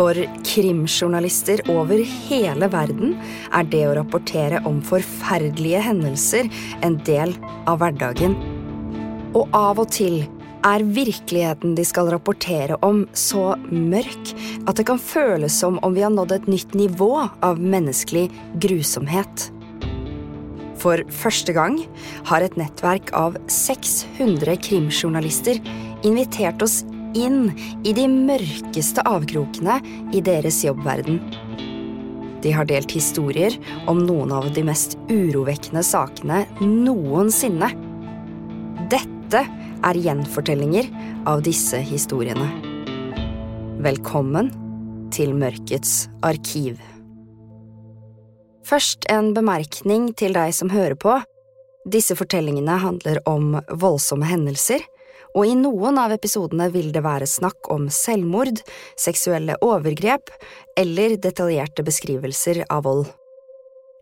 For krimjournalister over hele verden er det å rapportere om forferdelige hendelser en del av hverdagen. Og av og til er virkeligheten de skal rapportere om, så mørk at det kan føles som om vi har nådd et nytt nivå av menneskelig grusomhet. For første gang har et nettverk av 600 krimjournalister invitert oss inn i de mørkeste avkrokene i deres jobbverden. De har delt historier om noen av de mest urovekkende sakene noensinne. Dette er gjenfortellinger av disse historiene. Velkommen til Mørkets arkiv. Først en bemerkning til deg som hører på. Disse fortellingene handler om voldsomme hendelser og i noen av episodene vil det være snakk om selvmord, seksuelle overgrep eller detaljerte beskrivelser av vold.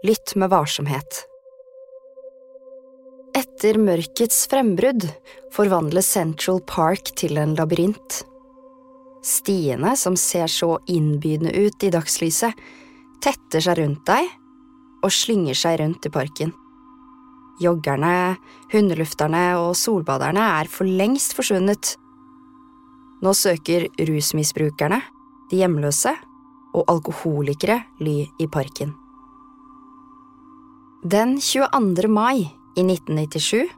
Lytt med varsomhet. Etter mørkets frembrudd forvandles Central Park til en labyrint. Stiene, som ser så innbydende ut i dagslyset, tetter seg rundt deg og slynger seg rundt i parken. Joggerne, hundelufterne og solbaderne er for lengst forsvunnet. Nå søker rusmisbrukerne, de hjemløse og alkoholikere ly i parken. Den 22. mai i 1997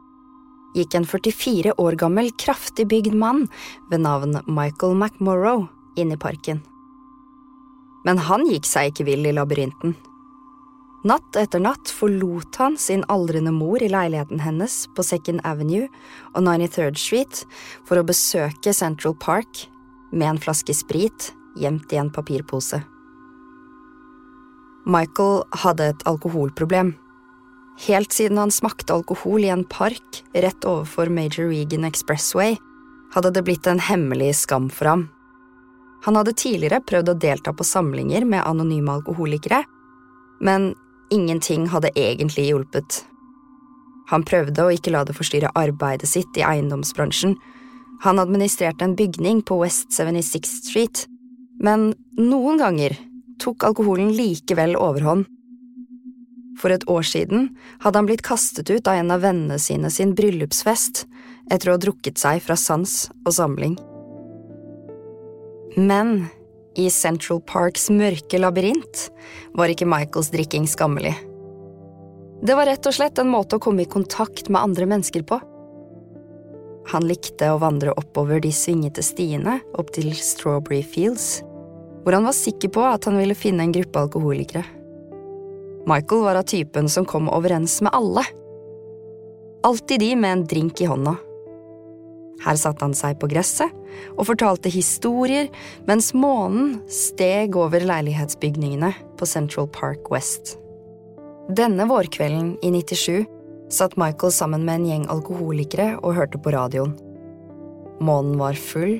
gikk en 44 år gammel, kraftig bygd mann ved navn Michael McMorrow inn i parken. Men han gikk seg ikke vill i labyrinten. Natt etter natt forlot han sin aldrende mor i leiligheten hennes på Second Avenue og 93rd Street for å besøke Central Park med en flaske sprit gjemt i en papirpose. Michael hadde et alkoholproblem. Helt siden han smakte alkohol i en park rett overfor Major Regan Expressway, hadde det blitt en hemmelig skam for ham. Han hadde tidligere prøvd å delta på samlinger med anonyme alkoholikere, men Ingenting hadde egentlig hjulpet. Han prøvde å ikke la det forstyrre arbeidet sitt i eiendomsbransjen. Han administrerte en bygning på West 76th Street, men noen ganger tok alkoholen likevel overhånd. For et år siden hadde han blitt kastet ut av en av vennene sine sin bryllupsfest etter å ha drukket seg fra sans og samling. Men i Central Parks mørke labyrint var ikke Michaels drikking skammelig. Det var rett og slett en måte å komme i kontakt med andre mennesker på. Han likte å vandre oppover de svingete stiene opp til Strawberry Fields, hvor han var sikker på at han ville finne en gruppe alkoholikere. Michael var av typen som kom overens med alle. Alltid de med en drink i hånda. Her satte han seg på gresset og fortalte historier mens månen steg over leilighetsbygningene på Central Park West. Denne vårkvelden i 97 satt Michael sammen med en gjeng alkoholikere og hørte på radioen. Månen var full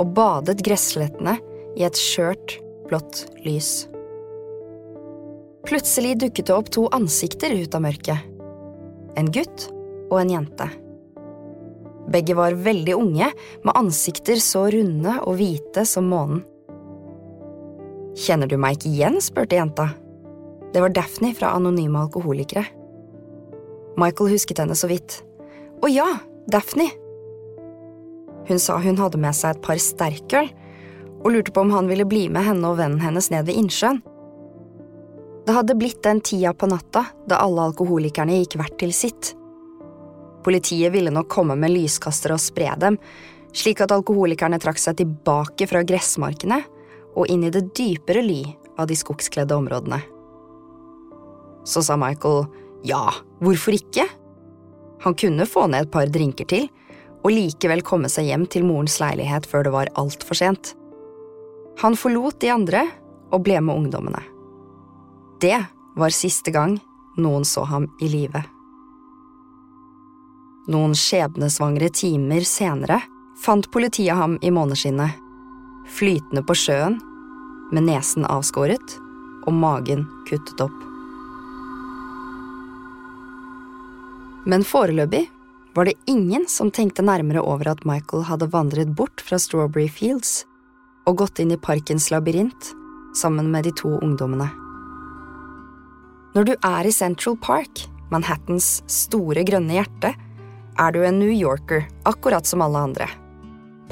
og badet gresslettene i et skjørt, blått lys. Plutselig dukket det opp to ansikter ut av mørket. En gutt og en jente. Begge var veldig unge, med ansikter så runde og hvite som månen. Kjenner du meg ikke igjen? spurte jenta. Det var Daphne fra Anonyme alkoholikere. Michael husket henne så vidt. Å ja, Daphne! Hun sa hun hadde med seg et par sterkøl, og lurte på om han ville bli med henne og vennen hennes ned ved innsjøen. Det hadde blitt den tida på natta da alle alkoholikerne gikk hvert til sitt. Politiet ville nok komme med lyskastere og spre dem, slik at alkoholikerne trakk seg tilbake fra gressmarkene og inn i det dypere ly av de skogskledde områdene. Så sa Michael ja, hvorfor ikke? Han kunne få ned et par drinker til, og likevel komme seg hjem til morens leilighet før det var altfor sent. Han forlot de andre og ble med ungdommene. Det var siste gang noen så ham i live. Noen skjebnesvangre timer senere fant politiet ham i måneskinnet, flytende på sjøen, med nesen avskåret og magen kuttet opp. Men foreløpig var det ingen som tenkte nærmere over at Michael hadde vandret bort fra Strawberry Fields og gått inn i parkens labyrint sammen med de to ungdommene. Når du er i Central Park, Manhattans store grønne hjerte, er du en New Yorker, akkurat som alle andre.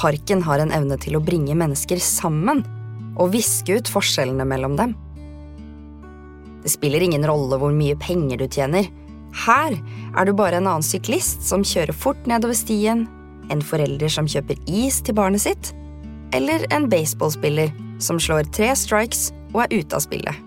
Parken har en evne til å bringe mennesker sammen og viske ut forskjellene mellom dem. Det spiller ingen rolle hvor mye penger du tjener. Her er du bare en annen syklist som kjører fort nedover stien, en forelder som kjøper is til barnet sitt, eller en baseballspiller som slår tre strikes og er ute av spillet.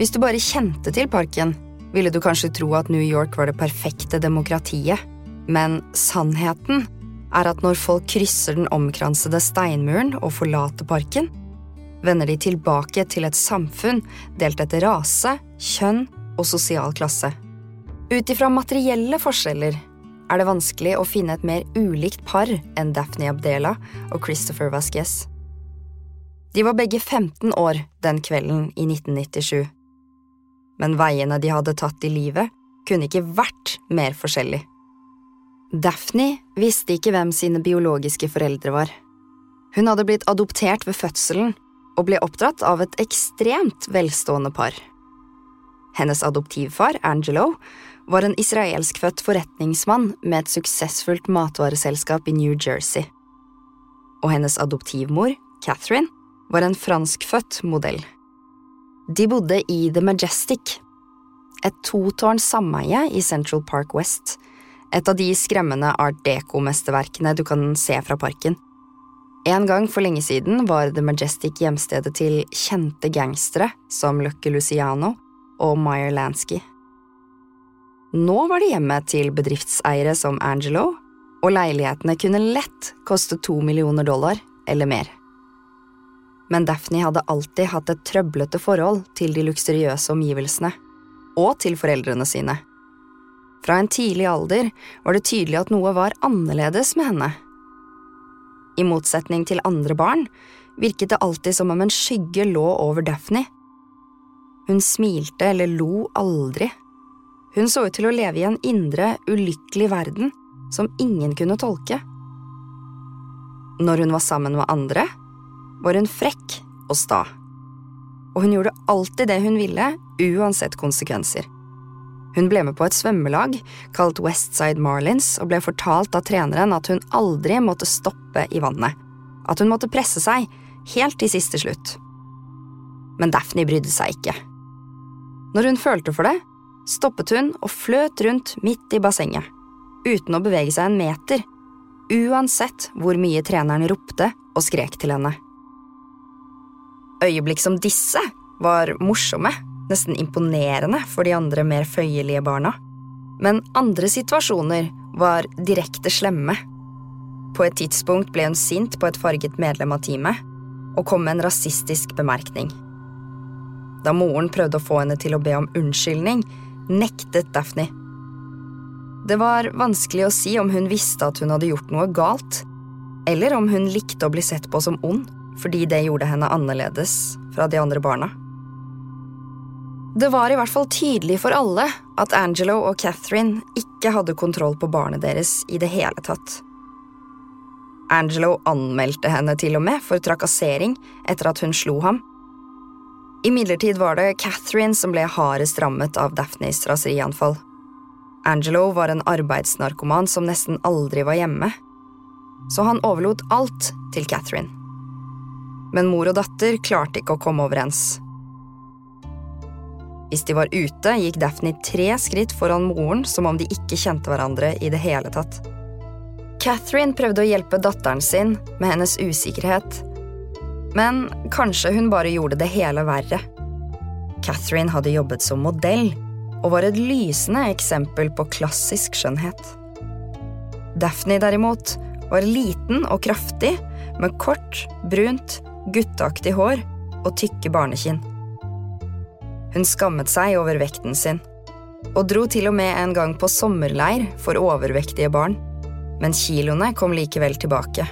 Hvis du bare kjente til parken, ville du kanskje tro at New York var det perfekte demokratiet, men sannheten er at når folk krysser den omkransede steinmuren og forlater parken, vender de tilbake til et samfunn delt etter rase, kjønn og sosial klasse. Ut ifra materielle forskjeller er det vanskelig å finne et mer ulikt par enn Daphne Abdela og Christopher Vasquez. De var begge 15 år den kvelden i 1997. Men veiene de hadde tatt i livet, kunne ikke vært mer forskjellig. Daphne visste ikke hvem sine biologiske foreldre var. Hun hadde blitt adoptert ved fødselen og ble oppdratt av et ekstremt velstående par. Hennes adoptivfar, Angelo, var en israelskfødt forretningsmann med et suksessfullt matvareselskap i New Jersey. Og hennes adoptivmor, Catherine, var en franskfødt modell. De bodde i The Majestic, et totårns sameie i Central Park West, et av de skremmende art deco-mesterverkene du kan se fra parken. En gang for lenge siden var The Majestic hjemstedet til kjente gangstere som Lucky Luciano og Meyer Lansky. Nå var det hjemmet til bedriftseiere som Angelo, og leilighetene kunne lett koste to millioner dollar eller mer. Men Daphne hadde alltid hatt et trøblete forhold til de luksuriøse omgivelsene, og til foreldrene sine. Fra en tidlig alder var det tydelig at noe var annerledes med henne. I motsetning til andre barn virket det alltid som om en skygge lå over Daphne. Hun smilte eller lo aldri. Hun så ut til å leve i en indre, ulykkelig verden som ingen kunne tolke. Når hun var sammen med andre, var hun frekk og sta. Og hun gjorde alltid det hun ville, uansett konsekvenser. Hun ble med på et svømmelag kalt Westside Marlins og ble fortalt av treneren at hun aldri måtte stoppe i vannet, at hun måtte presse seg helt til siste slutt. Men Daphne brydde seg ikke. Når hun følte for det, stoppet hun og fløt rundt midt i bassenget, uten å bevege seg en meter, uansett hvor mye treneren ropte og skrek til henne. Øyeblikk som disse var morsomme nesten imponerende for de andre mer føyelige barna. Men andre situasjoner var direkte slemme. På et tidspunkt ble hun sint på et farget medlem av teamet og kom med en rasistisk bemerkning. Da moren prøvde å få henne til å be om unnskyldning, nektet Daphne. Det var vanskelig å si om hun visste at hun hadde gjort noe galt, eller om hun likte å bli sett på som ond fordi det gjorde henne annerledes fra de andre barna. Det var i hvert fall tydelig for alle at Angelo og Catherine ikke hadde kontroll på barnet deres i det hele tatt. Angelo anmeldte henne til og med for trakassering etter at hun slo ham. Imidlertid var det Catherine som ble hardest rammet av Daphnes raserianfall. Angelo var en arbeidsnarkoman som nesten aldri var hjemme, så han overlot alt til Catherine. Men mor og datter klarte ikke å komme overens. Hvis de var ute, gikk Daphne tre skritt foran moren som om de ikke kjente hverandre i det hele tatt. Catherine prøvde å hjelpe datteren sin med hennes usikkerhet, men kanskje hun bare gjorde det hele verre. Catherine hadde jobbet som modell og var et lysende eksempel på klassisk skjønnhet. Daphne derimot var liten og kraftig, med kort, brunt, gutteaktig hår og tykke barnekinn. Hun skammet seg over vekten sin. og dro til og med en gang på sommerleir for overvektige barn, men kiloene kom likevel tilbake.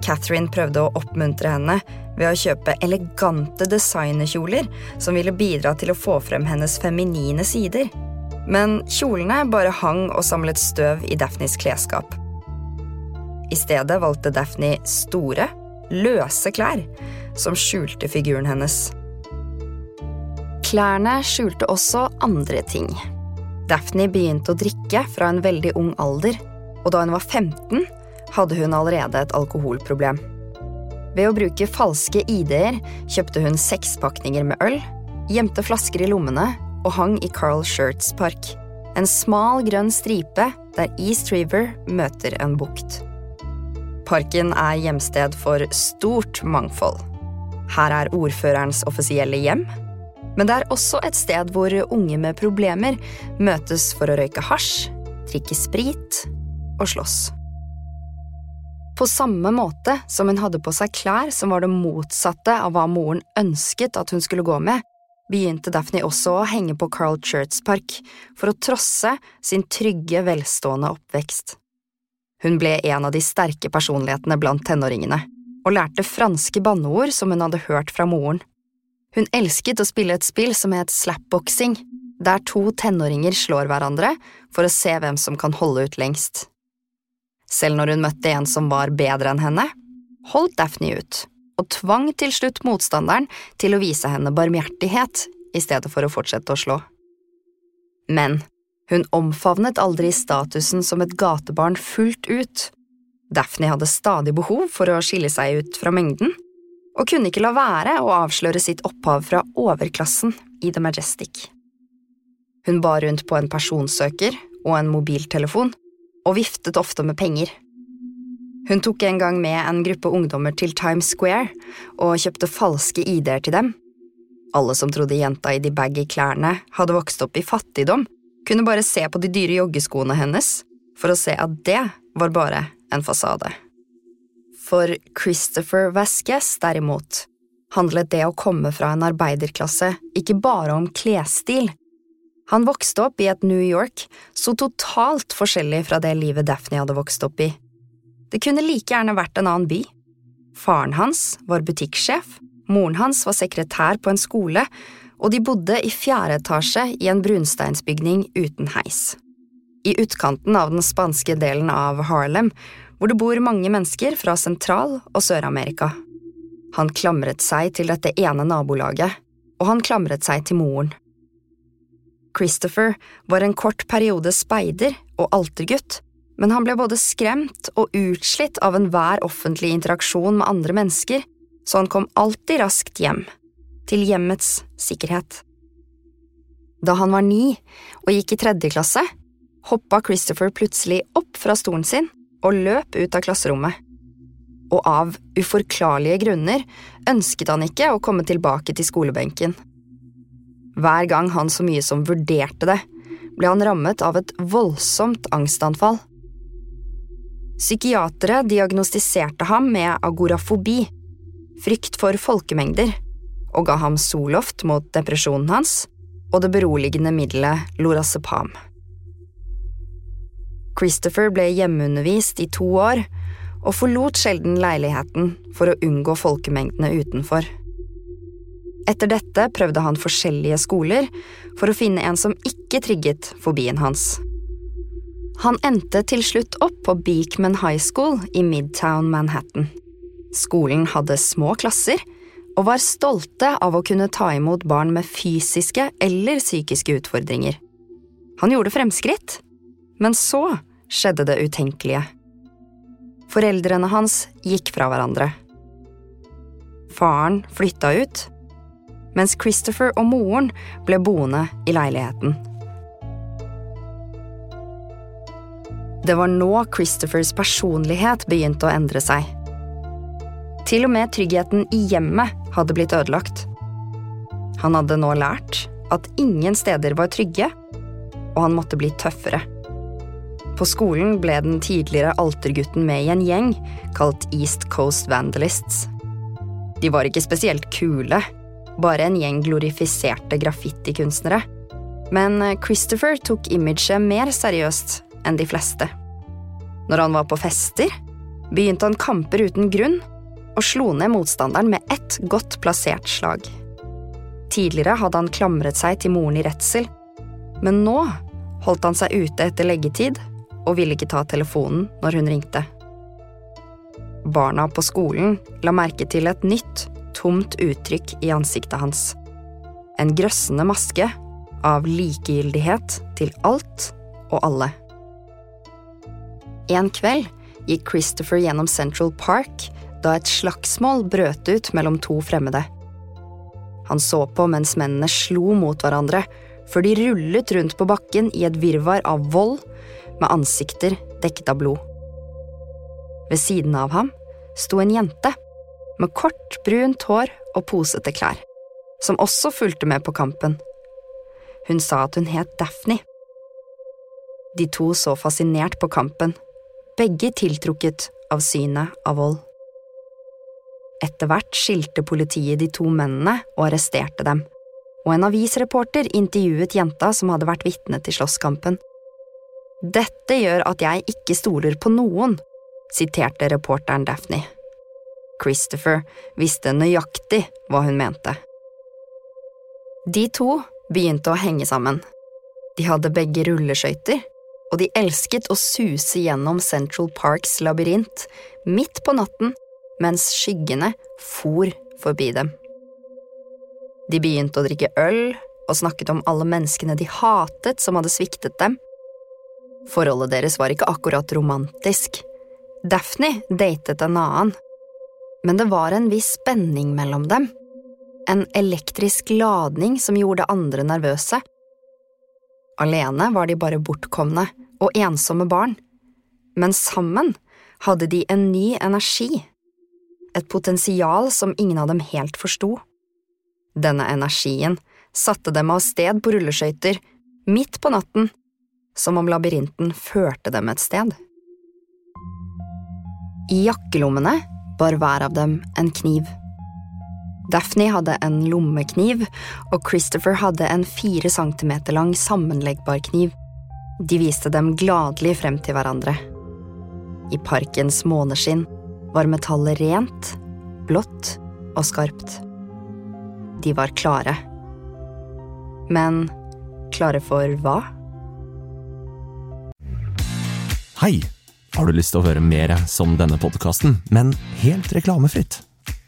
Catherine prøvde å oppmuntre henne ved å kjøpe elegante designerkjoler som ville bidra til å få frem hennes feminine sider. Men kjolene bare hang og samlet støv i Daphnes klesskap. I stedet valgte Daphne store, løse klær som skjulte figuren hennes. Klærne skjulte også andre ting. Daphne begynte å drikke fra en veldig ung alder, og da hun var 15, hadde hun allerede et alkoholproblem. Ved å bruke falske ID-er kjøpte hun sekspakninger med øl, gjemte flasker i lommene og hang i Carl Shirts park. En smal, grønn stripe der East River møter en bukt. Parken er hjemsted for stort mangfold. Her er ordførerens offisielle hjem, men det er også et sted hvor unge med problemer møtes for å røyke hasj, drikke sprit og slåss. På samme måte som hun hadde på seg klær som var det motsatte av hva moren ønsket at hun skulle gå med, begynte Daphne også å henge på Carl Church Park for å trosse sin trygge, velstående oppvekst. Hun ble en av de sterke personlighetene blant tenåringene, og lærte franske banneord som hun hadde hørt fra moren. Hun elsket å spille et spill som het slapboxing, der to tenåringer slår hverandre for å se hvem som kan holde ut lengst. Selv når hun møtte en som var bedre enn henne, holdt Daphne ut, og tvang til slutt motstanderen til å vise henne barmhjertighet i stedet for å fortsette å slå. Men hun omfavnet aldri statusen som et gatebarn fullt ut. Daphne hadde stadig behov for å skille seg ut fra mengden, og kunne ikke la være å avsløre sitt opphav fra overklassen i The Majestic. Hun bar rundt på en personsøker og en mobiltelefon, og viftet ofte med penger. Hun tok en gang med en gruppe ungdommer til Times Square og kjøpte falske ID-er til dem. Alle som trodde jenta i de baggy klærne hadde vokst opp i fattigdom, kunne bare se på de dyre joggeskoene hennes for å se at det var bare en fasade. For Christopher Vasquez, derimot, handlet det å komme fra en arbeiderklasse ikke bare om klesstil, han vokste opp i et New York så totalt forskjellig fra det livet Daphne hadde vokst opp i. Det kunne like gjerne vært en annen by. Faren hans var butikksjef, moren hans var sekretær på en skole, og de bodde i fjerde etasje i en brunsteinsbygning uten heis. I utkanten av den spanske delen av Harlem, hvor det bor mange mennesker fra Sentral- og Sør-Amerika. Han klamret seg til dette ene nabolaget, og han klamret seg til moren. Christopher var en kort periode speider og altergutt, men han ble både skremt og utslitt av enhver offentlig interaksjon med andre mennesker, så han kom alltid raskt hjem, til hjemmets sikkerhet. Da han var ni og gikk i tredje klasse, hoppa Christopher plutselig opp fra stolen sin og løp ut av klasserommet. Og av uforklarlige grunner ønsket han ikke å komme tilbake til skolebenken. Hver gang han så mye som vurderte det, ble han rammet av et voldsomt angstanfall. Psykiatere diagnostiserte ham med agorafobi, frykt for folkemengder, og ga ham Soloft mot depresjonen hans og det beroligende middelet lorazepam. Christopher ble hjemmeundervist i to år og forlot sjelden leiligheten for å unngå folkemengdene utenfor. Etter dette prøvde han forskjellige skoler for å finne en som ikke trigget fobien hans. Han endte til slutt opp på Beekman High School i Midtown Manhattan. Skolen hadde små klasser og var stolte av å kunne ta imot barn med fysiske eller psykiske utfordringer. Han gjorde fremskritt, men så skjedde det utenkelige. Foreldrene hans gikk fra hverandre. Faren flytta ut, mens Christopher og moren ble boende i leiligheten. Det var nå Christophers personlighet begynte å endre seg. Til og med tryggheten i hjemmet hadde blitt ødelagt. Han hadde nå lært at ingen steder var trygge, og han måtte bli tøffere. På skolen ble den tidligere altergutten med i en gjeng kalt East Coast Vandalists. De var ikke spesielt kule, bare en gjeng glorifiserte graffitikunstnere. Men Christopher tok imaget mer seriøst enn de fleste. Når han var på fester, begynte han kamper uten grunn og slo ned motstanderen med ett godt plassert slag. Tidligere hadde han klamret seg til moren i redsel, men nå holdt han seg ute etter leggetid og ville ikke ta telefonen når hun ringte. Barna på skolen la merke til et nytt, tomt uttrykk i ansiktet hans. En grøssende maske av likegyldighet til alt og alle. En kveld gikk Christopher gjennom Central Park da et slagsmål brøt ut mellom to fremmede. Han så på mens mennene slo mot hverandre, før de rullet rundt på bakken i et virvar av vold, med ansikter dekket av blod. Ved siden av ham sto en jente, med kort, brunt hår og posete klær, som også fulgte med på kampen. Hun sa at hun het Daphne. De to så fascinert på kampen, begge tiltrukket av synet av vold. Etter hvert skilte politiet de to mennene og arresterte dem, og en avisreporter intervjuet jenta som hadde vært vitne til slåsskampen. Dette gjør at jeg ikke stoler på noen, siterte reporteren Daphne. Christopher visste nøyaktig hva hun mente. De to begynte å henge sammen. De hadde begge rulleskøyter, og de elsket å suse gjennom Central Parks labyrint midt på natten mens skyggene for forbi dem. De begynte å drikke øl og snakket om alle menneskene de hatet som hadde sviktet dem. Forholdet deres var ikke akkurat romantisk. Daphne datet en annen, men det var en viss spenning mellom dem. En elektrisk ladning som gjorde andre nervøse. Alene var de bare bortkomne og ensomme barn, men sammen hadde de en ny energi et potensial som ingen av dem helt forsto. Denne energien satte dem av sted på rulleskøyter, midt på natten, som om labyrinten førte dem et sted. I jakkelommene bar hver av dem en kniv. Daphne hadde en lommekniv, og Christopher hadde en fire centimeter lang sammenleggbar kniv. De viste dem gladelig frem til hverandre. I parkens måneskinn var metallet rent, blått og skarpt. De var klare. Men klare for hva? Hei! Har du lyst til å høre mer som denne podkasten, men helt reklamefritt?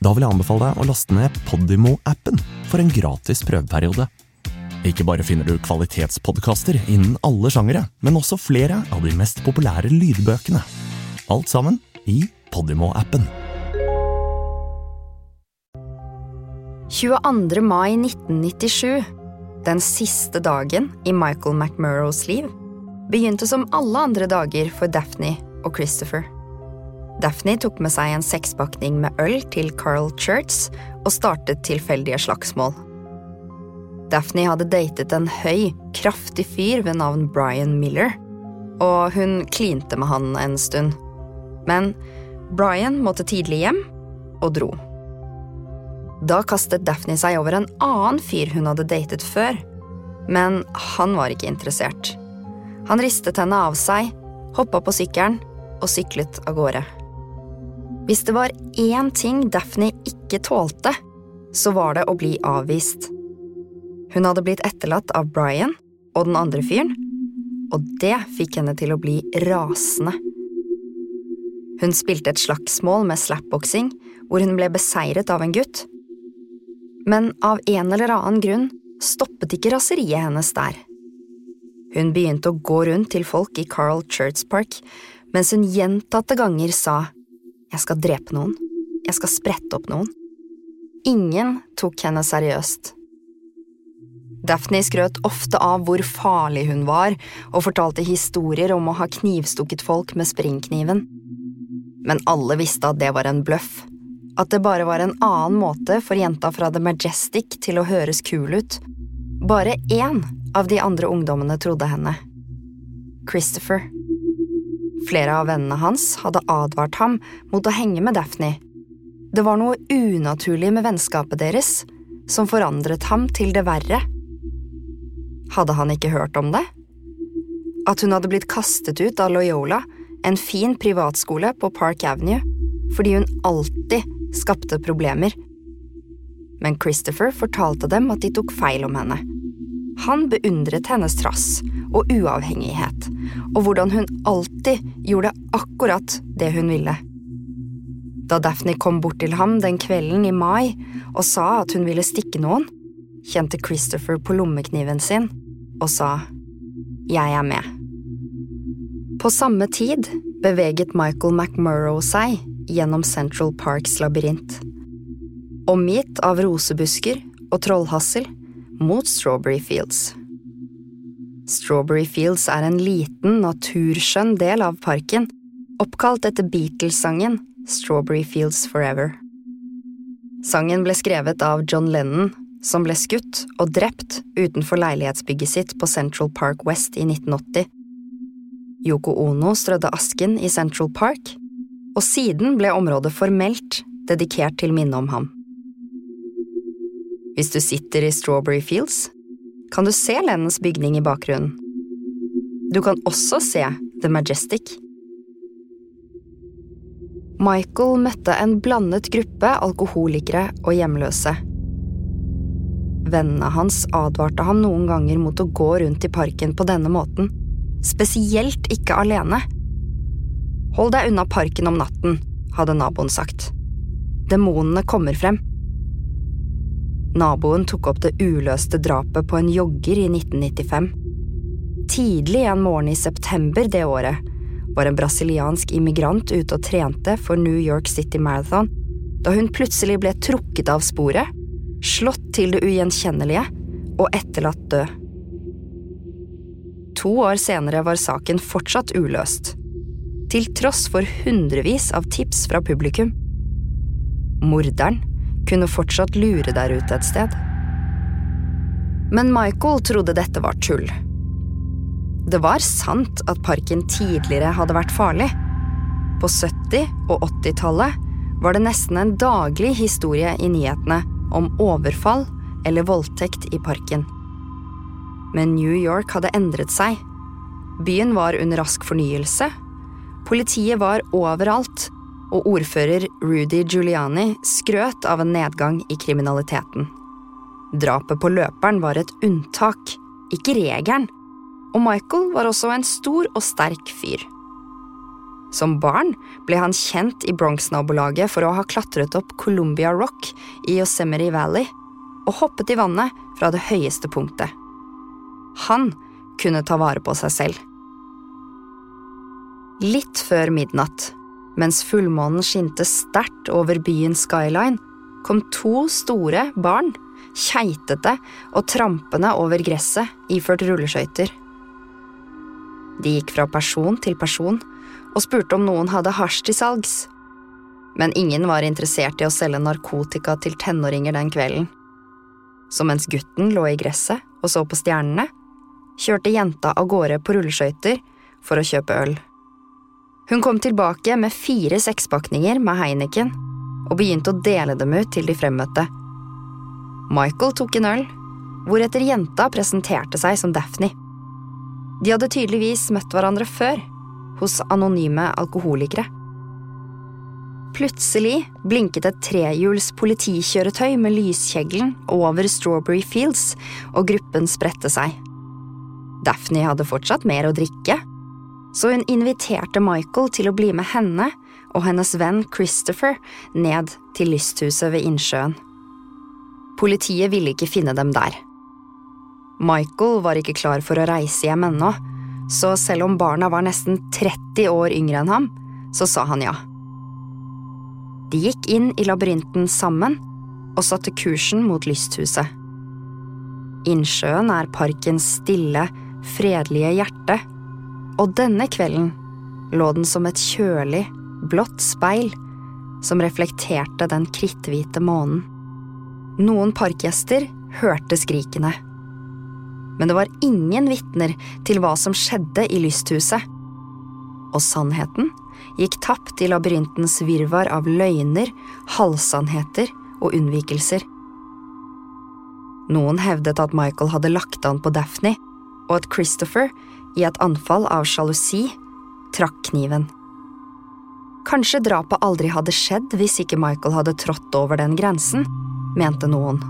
Da vil jeg anbefale deg å laste ned Podimo-appen for en gratis prøveperiode. Ikke bare finner du kvalitetspodkaster innen alle sjangere, men også flere av de mest populære lydbøkene. Alt sammen i Podimo-appen. 22. mai 1997, den siste dagen i Michael McMurrows liv, begynte som alle andre dager for Daphne og Christopher. Daphne tok med seg en sekspakning med øl til Carl Church og startet tilfeldige slagsmål. Daphne hadde datet en høy, kraftig fyr ved navn Brian Miller, og hun klinte med han en stund. Men Brian måtte tidlig hjem og dro. Da kastet Daphne seg over en annen fyr hun hadde datet før, men han var ikke interessert. Han ristet henne av seg, hoppa på sykkelen og syklet av gårde. Hvis det var én ting Daphne ikke tålte, så var det å bli avvist. Hun hadde blitt etterlatt av Brian og den andre fyren, og det fikk henne til å bli rasende. Hun spilte et slagsmål med slapboksing, hvor hun ble beseiret av en gutt. Men av en eller annen grunn stoppet ikke raseriet hennes der. Hun begynte å gå rundt til folk i Carl Church Park mens hun gjentatte ganger sa jeg skal drepe noen, jeg skal sprette opp noen. Ingen tok henne seriøst. Daphne skrøt ofte av hvor farlig hun var, og fortalte historier om å ha knivstukket folk med springkniven men alle visste at det var en bløff. At det bare var en annen måte for jenta fra The Majestic til å høres kul ut. Bare én av de andre ungdommene trodde henne. Christopher. Flere av vennene hans hadde advart ham mot å henge med Daphne. Det var noe unaturlig med vennskapet deres, som forandret ham til det verre. Hadde han ikke hørt om det? At hun hadde blitt kastet ut av Loyola, en fin privatskole på Park Avenue, fordi hun alltid skapte problemer. Men Christopher fortalte dem at de tok feil om henne. Han beundret hennes trass og uavhengighet, og hvordan hun alltid gjorde akkurat det hun ville. Da Daphne kom bort til ham den kvelden i mai og sa at hun ville stikke noen, kjente Christopher på lommekniven sin og sa Jeg er med. På samme tid beveget Michael McMurrow seg gjennom Central Parks labyrint. Omgitt av rosebusker og trollhassel mot Strawberry Fields. Strawberry Fields er en liten, naturskjønn del av parken, oppkalt etter Beatles-sangen Strawberry Fields Forever. Sangen ble skrevet av John Lennon, som ble skutt og drept utenfor leilighetsbygget sitt på Central Park West i 1980. Yoko Ono strødde asken i Central Park, og siden ble området formelt dedikert til minne om ham. Hvis du sitter i Strawberry Fields, kan du se Lennons bygning i bakgrunnen. Du kan også se The Majestic. Michael møtte en blandet gruppe alkoholikere og hjemløse. Vennene hans advarte ham noen ganger mot å gå rundt i parken på denne måten, spesielt ikke alene. Hold deg unna parken om natten, hadde naboen sagt. Demonene kommer frem. Naboen tok opp det uløste drapet på en jogger i 1995. Tidlig en morgen i september det året var en brasiliansk immigrant ute og trente for New York City Marathon da hun plutselig ble trukket av sporet, slått til det ugjenkjennelige og etterlatt død. To år senere var saken fortsatt uløst, til tross for hundrevis av tips fra publikum. Morderen kunne fortsatt lure der ute et sted. Men Michael trodde dette var tull. Det var sant at parken tidligere hadde vært farlig. På 70- og 80-tallet var det nesten en daglig historie i nyhetene om overfall eller voldtekt i parken. Men New York hadde endret seg. Byen var under rask fornyelse. Politiet var overalt, og ordfører Rudy Giuliani skrøt av en nedgang i kriminaliteten. Drapet på løperen var et unntak, ikke regelen, og Michael var også en stor og sterk fyr. Som barn ble han kjent i Bronx-nabolaget for å ha klatret opp Columbia Rock i Yosemite Valley og hoppet i vannet fra det høyeste punktet. Han kunne ta vare på seg selv. Litt før midnatt mens fullmånen skinte sterkt over byens skyline, kom to store barn, keitete og trampende over gresset iført rulleskøyter. De gikk fra person til person og spurte om noen hadde hasj til salgs. Men ingen var interessert i å selge narkotika til tenåringer den kvelden. Så mens gutten lå i gresset og så på stjernene, kjørte jenta av gårde på rulleskøyter for å kjøpe øl. Hun kom tilbake med fire sekspakninger med Heineken og begynte å dele dem ut til de fremmøtte. Michael tok en øl, hvoretter jenta presenterte seg som Daphne. De hadde tydeligvis møtt hverandre før, hos anonyme alkoholikere. Plutselig blinket et trehjuls politikjøretøy med lyskjeglen over Strawberry Fields, og gruppen spredte seg. Daphne hadde fortsatt mer å drikke, så hun inviterte Michael til å bli med henne og hennes venn Christopher ned til lysthuset ved innsjøen. Politiet ville ikke finne dem der. Michael var ikke klar for å reise hjem ennå, så selv om barna var nesten 30 år yngre enn ham, så sa han ja. De gikk inn i labyrinten sammen og satte kursen mot lysthuset. Innsjøen er parkens stille, fredelige hjerte og denne kvelden lå den som et kjølig, blått speil som reflekterte den kritthvite månen. Noen parkgjester hørte skrikene. Men det var ingen vitner til hva som skjedde i lysthuset. Og sannheten gikk tapt i labyrintens virvar av løgner, halvsannheter og unnvikelser. Noen hevdet at Michael hadde lagt an på Daphne, og at Christopher, i et anfall av sjalusi, trakk kniven. Kanskje drapet aldri hadde skjedd hvis ikke Michael hadde trådt over den grensen, mente noen.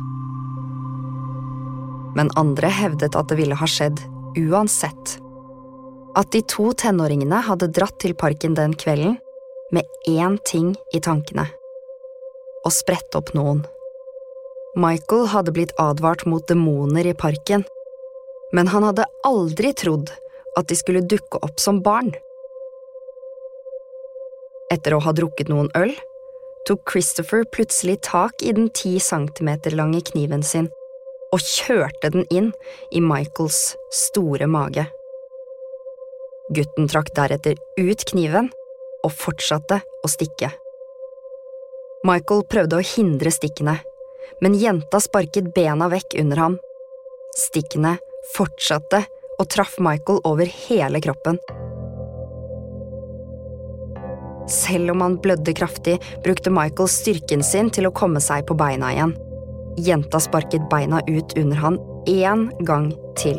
Men andre hevdet at det ville ha skjedd uansett. At de to tenåringene hadde dratt til parken den kvelden med én ting i tankene – å sprette opp noen. Michael hadde blitt advart mot demoner i parken, men han hadde aldri trodd at de skulle dukke opp som barn. Etter å ha drukket noen øl tok Christopher plutselig tak i den ti centimeter lange kniven sin og kjørte den inn i Michaels store mage. Gutten trakk deretter ut kniven og fortsatte å stikke. Michael prøvde å hindre stikkene, men jenta sparket bena vekk under ham. Stikkene fortsatte og traff Michael over hele kroppen. Selv om han blødde kraftig, brukte Michael styrken sin til å komme seg på beina igjen. Jenta sparket beina ut under han én gang til.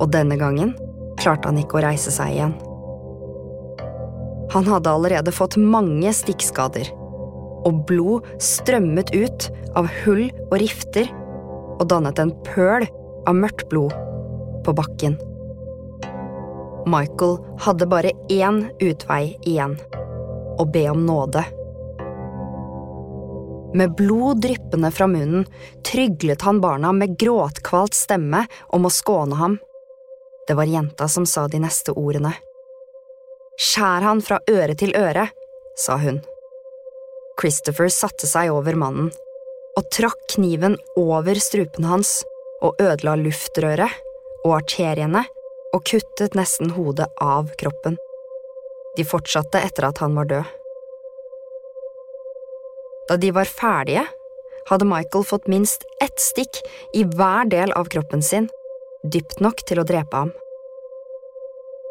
Og denne gangen klarte han ikke å reise seg igjen. Han hadde allerede fått mange stikkskader, og blod strømmet ut av hull og rifter og dannet en pøl av mørkt blod på bakken. Michael hadde bare én utvei igjen – å be om nåde. Med blod dryppende fra munnen tryglet han barna med gråtkvalt stemme om å skåne ham. Det var jenta som sa de neste ordene. Skjær han fra øre til øre, sa hun. Christopher satte seg over mannen og trakk kniven over strupen hans og ødela luftrøret og arteriene og kuttet nesten hodet av kroppen. De fortsatte etter at han var død. Da de var ferdige, hadde Michael fått minst ett stikk i hver del av kroppen sin, dypt nok til å drepe ham.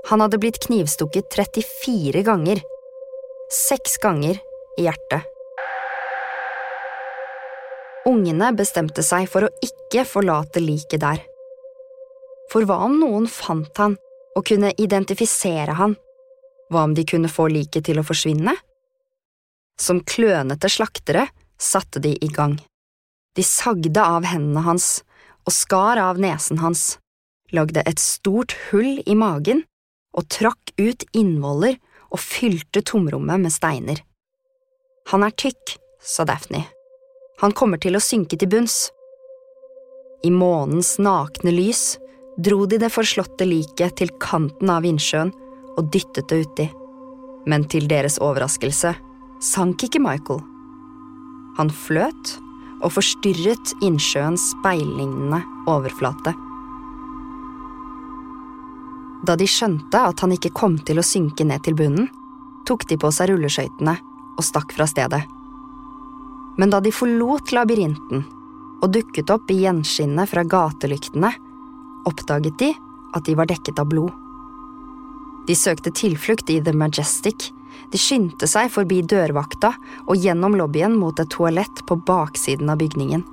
Han hadde blitt knivstukket 34 ganger, seks ganger i hjertet. Ungene bestemte seg for å ikke forlate liket der. For hva om noen fant han og kunne identifisere han? Hva om de kunne få liket til å forsvinne? Som klønete slaktere satte de i gang. De sagde av hendene hans og skar av nesen hans, lagde et stort hull i magen og trakk ut innvoller og fylte tomrommet med steiner. Han er tykk, sa Daphne. Han kommer til å synke til bunns. I månens nakne lys dro de det forslåtte liket til kanten av innsjøen og dyttet det uti. Men til deres overraskelse sank ikke Michael. Han fløt og forstyrret innsjøens speillignende overflate. Da de skjønte at han ikke kom til å synke ned til bunnen, tok de på seg rulleskøytene og stakk fra stedet. Men da de forlot labyrinten og dukket opp i gjenskinnet fra gatelyktene, oppdaget de at de var dekket av blod. De søkte tilflukt i The Majestic. De skyndte seg forbi dørvakta og gjennom lobbyen mot et toalett på baksiden av bygningen.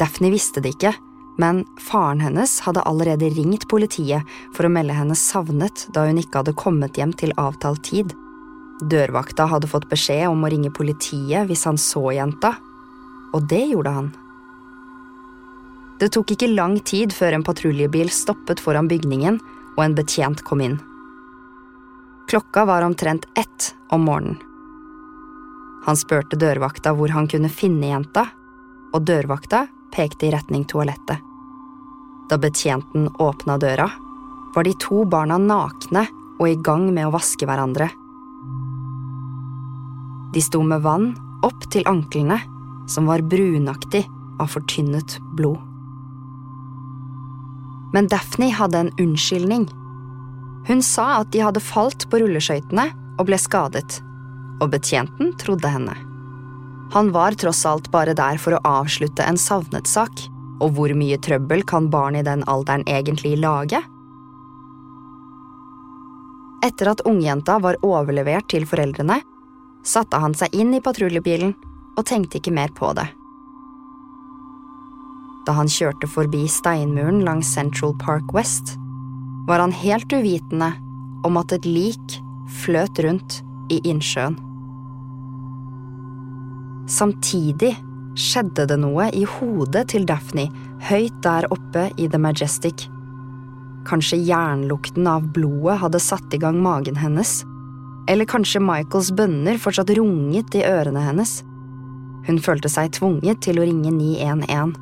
Daphne visste det ikke, men faren hennes hadde allerede ringt politiet for å melde henne savnet da hun ikke hadde kommet hjem til avtalt tid. Dørvakta hadde fått beskjed om å ringe politiet hvis han så jenta, og det gjorde han. Det tok ikke lang tid før en patruljebil stoppet foran bygningen og en betjent kom inn. Klokka var omtrent ett om morgenen. Han spurte dørvakta hvor han kunne finne jenta, og dørvakta pekte i retning toalettet. Da betjenten åpna døra, var de to barna nakne og i gang med å vaske hverandre. De sto med vann opp til anklene, som var brunaktig av fortynnet blod. Men Daphne hadde en unnskyldning. Hun sa at de hadde falt på rulleskøytene og ble skadet, og betjenten trodde henne. Han var tross alt bare der for å avslutte en savnetsak, og hvor mye trøbbel kan barn i den alderen egentlig lage? Etter at ungjenta var overlevert til foreldrene, satte han seg inn i patruljebilen og tenkte ikke mer på det. Da han kjørte forbi steinmuren langs Central Park West, var han helt uvitende om at et lik fløt rundt i innsjøen. Samtidig skjedde det noe i hodet til Daphne høyt der oppe i The Majestic. Kanskje jernlukten av blodet hadde satt i gang magen hennes, eller kanskje Michaels bønner fortsatt runget i ørene hennes. Hun følte seg tvunget til å ringe 911,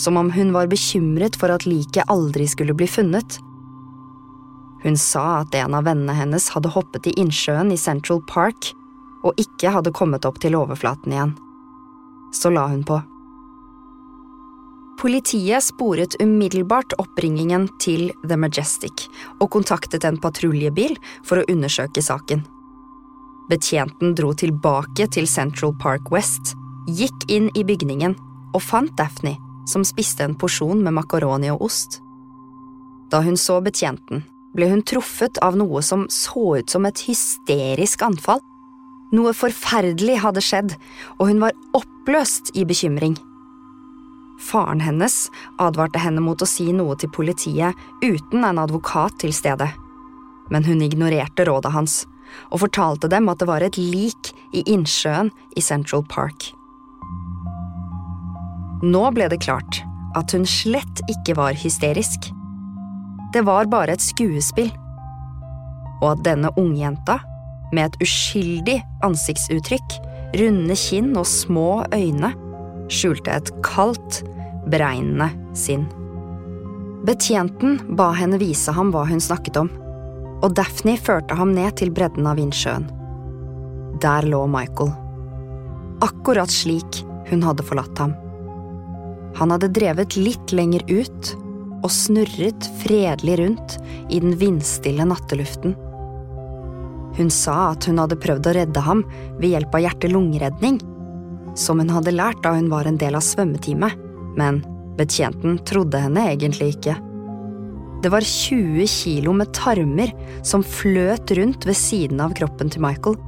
som om hun var bekymret for at liket aldri skulle bli funnet. Hun sa at en av vennene hennes hadde hoppet i innsjøen i Central Park og ikke hadde kommet opp til overflaten igjen. Så la hun på. Politiet sporet umiddelbart oppringingen til The Majestic og kontaktet en patruljebil for å undersøke saken. Betjenten dro tilbake til Central Park West, gikk inn i bygningen og fant Daphne, som spiste en porsjon med makaroni og ost. Da hun så betjenten, ble hun truffet av noe som så ut som et hysterisk anfall. Noe forferdelig hadde skjedd, og hun var oppløst i bekymring. Faren hennes advarte henne mot å si noe til politiet uten en advokat til stede. Men hun ignorerte rådet hans og fortalte dem at det var et lik i innsjøen i Central Park. Nå ble det klart at hun slett ikke var hysterisk. Det var bare et skuespill. Og at denne ungjenta, med et uskyldig ansiktsuttrykk, runde kinn og små øyne, skjulte et kaldt, beregnende sinn. Betjenten ba henne vise ham hva hun snakket om, og Daphne førte ham ned til bredden av innsjøen. Der lå Michael. Akkurat slik hun hadde forlatt ham. Han hadde drevet litt lenger ut og snurret fredelig rundt i den vindstille natteluften. Hun sa at hun hadde prøvd å redde ham ved hjelp av hjerte-lungeredning, som hun hadde lært da hun var en del av svømmeteamet, men betjenten trodde henne egentlig ikke. Det var 20 kilo med tarmer som fløt rundt ved siden av kroppen til Michael.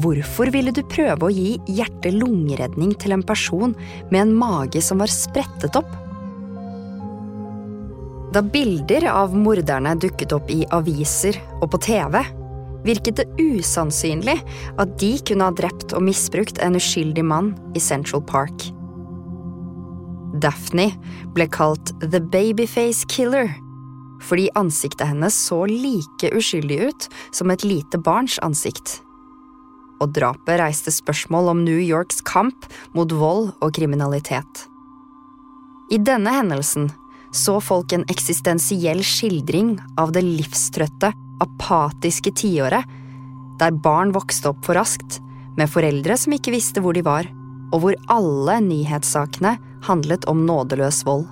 Hvorfor ville du prøve å gi hjerte-lungeredning til en person med en mage som var sprettet opp? Da bilder av morderne dukket opp i aviser og på TV, virket det usannsynlig at de kunne ha drept og misbrukt en uskyldig mann i Central Park. Daphne ble kalt The Babyface Killer fordi ansiktet hennes så like uskyldig ut som et lite barns ansikt. Og drapet reiste spørsmål om New Yorks kamp mot vold og kriminalitet. I denne hendelsen så folk en eksistensiell skildring av det livstrøtte, apatiske tiåret, der barn vokste opp for raskt, med foreldre som ikke visste hvor de var, og hvor alle nyhetssakene handlet om nådeløs vold.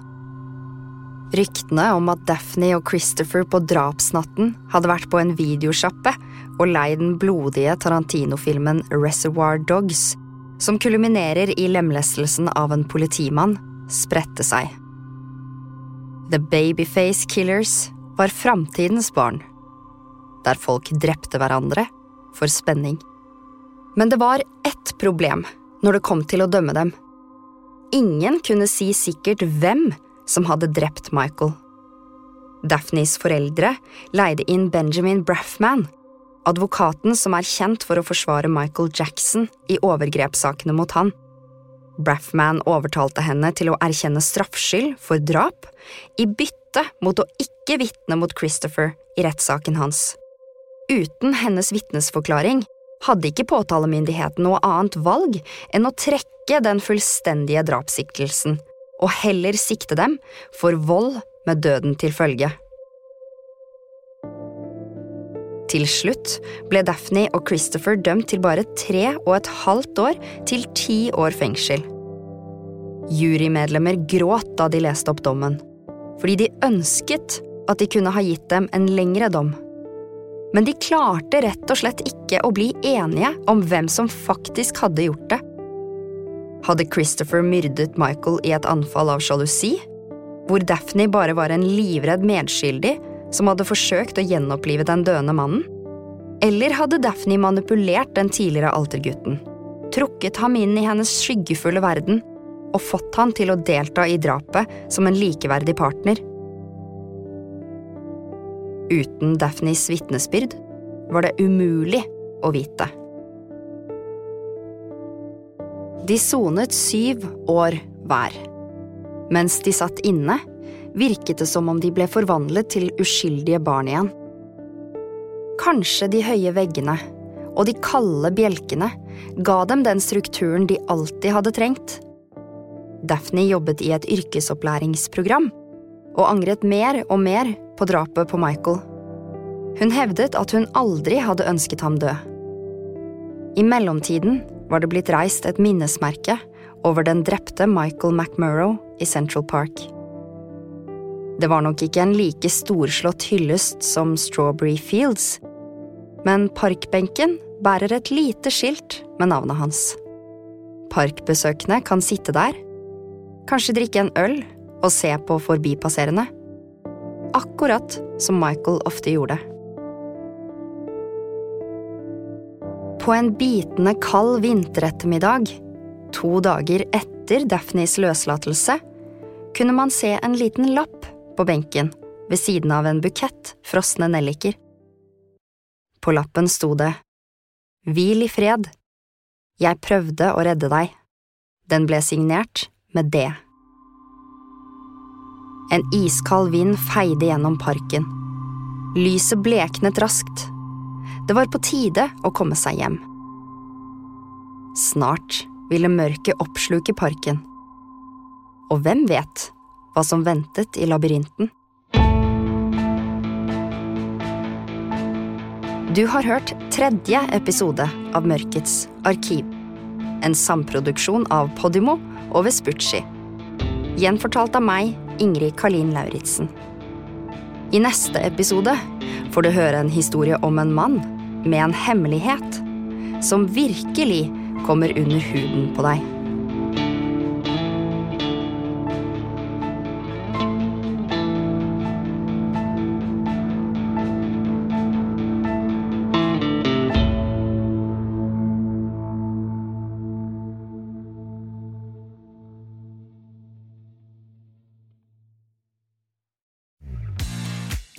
Ryktene om at Daphne og Christopher på drapsnatten hadde vært på en videosjappe og lei den blodige Tarantino-filmen Reservoir Dogs, som kulminerer i lemlestelsen av en politimann, spredte seg. The Babyface Killers var framtidens barn, der folk drepte hverandre for spenning. Men det var ett problem når det kom til å dømme dem. Ingen kunne si sikkert hvem som hadde drept Michael. Daphnes foreldre leide inn Benjamin Braffman, advokaten som er kjent for å forsvare Michael Jackson i overgrepssakene mot han. Braffman overtalte henne til å erkjenne straffskyld for drap, i bytte mot å ikke vitne mot Christopher i rettssaken hans. Uten hennes vitnesforklaring hadde ikke påtalemyndigheten noe annet valg enn å trekke den fullstendige drapssiktelsen, og heller sikte dem for vold med døden til følge. Til slutt ble Daphne og Christopher dømt til bare tre og et halvt år til ti år fengsel. Jurymedlemmer gråt da de leste opp dommen, fordi de ønsket at de kunne ha gitt dem en lengre dom men de klarte rett og slett ikke å bli enige om hvem som faktisk hadde gjort det. Hadde Christopher myrdet Michael i et anfall av sjalusi? Hvor Daphne bare var en livredd medskyldig som hadde forsøkt å gjenopplive den døende mannen? Eller hadde Daphne manipulert den tidligere altergutten, trukket ham inn i hennes skyggefulle verden og fått han til å delta i drapet som en likeverdig partner. Uten Daphnes vitnesbyrd var det umulig å vite. De sonet syv år hver. Mens de satt inne, virket det som om de ble forvandlet til uskyldige barn igjen. Kanskje de høye veggene og de kalde bjelkene ga dem den strukturen de alltid hadde trengt. Daphne jobbet i et yrkesopplæringsprogram og angret mer og mer på drapet på Michael. Hun hevdet at hun aldri hadde ønsket ham død. I mellomtiden var det blitt reist et minnesmerke over den drepte Michael McMurrow i Central Park. Det var nok ikke en like storslått hyllest som Strawberry Fields, men parkbenken bærer et lite skilt med navnet hans. Parkbesøkende kan sitte der, kanskje drikke en øl og se på forbipasserende. Akkurat som Michael ofte gjorde. På en bitende kald vinterettermiddag, to dager etter Daphnes løslatelse, kunne man se en liten lapp på benken ved siden av en bukett frosne nelliker. På lappen sto det Hvil i fred. Jeg prøvde å redde deg. Den ble signert med det. En iskald vind feide gjennom parken. Lyset bleknet raskt. Det var på tide å komme seg hjem. Snart ville mørket oppsluke parken. Og hvem vet hva som ventet i labyrinten? Du har hørt tredje episode av Mørkets arkiv. En samproduksjon av Podimo og Vespucci. Gjenfortalt av meg, Ingrid Karlin Lauritzen. I neste episode får du høre en historie om en mann med en hemmelighet som virkelig kommer under huden på deg.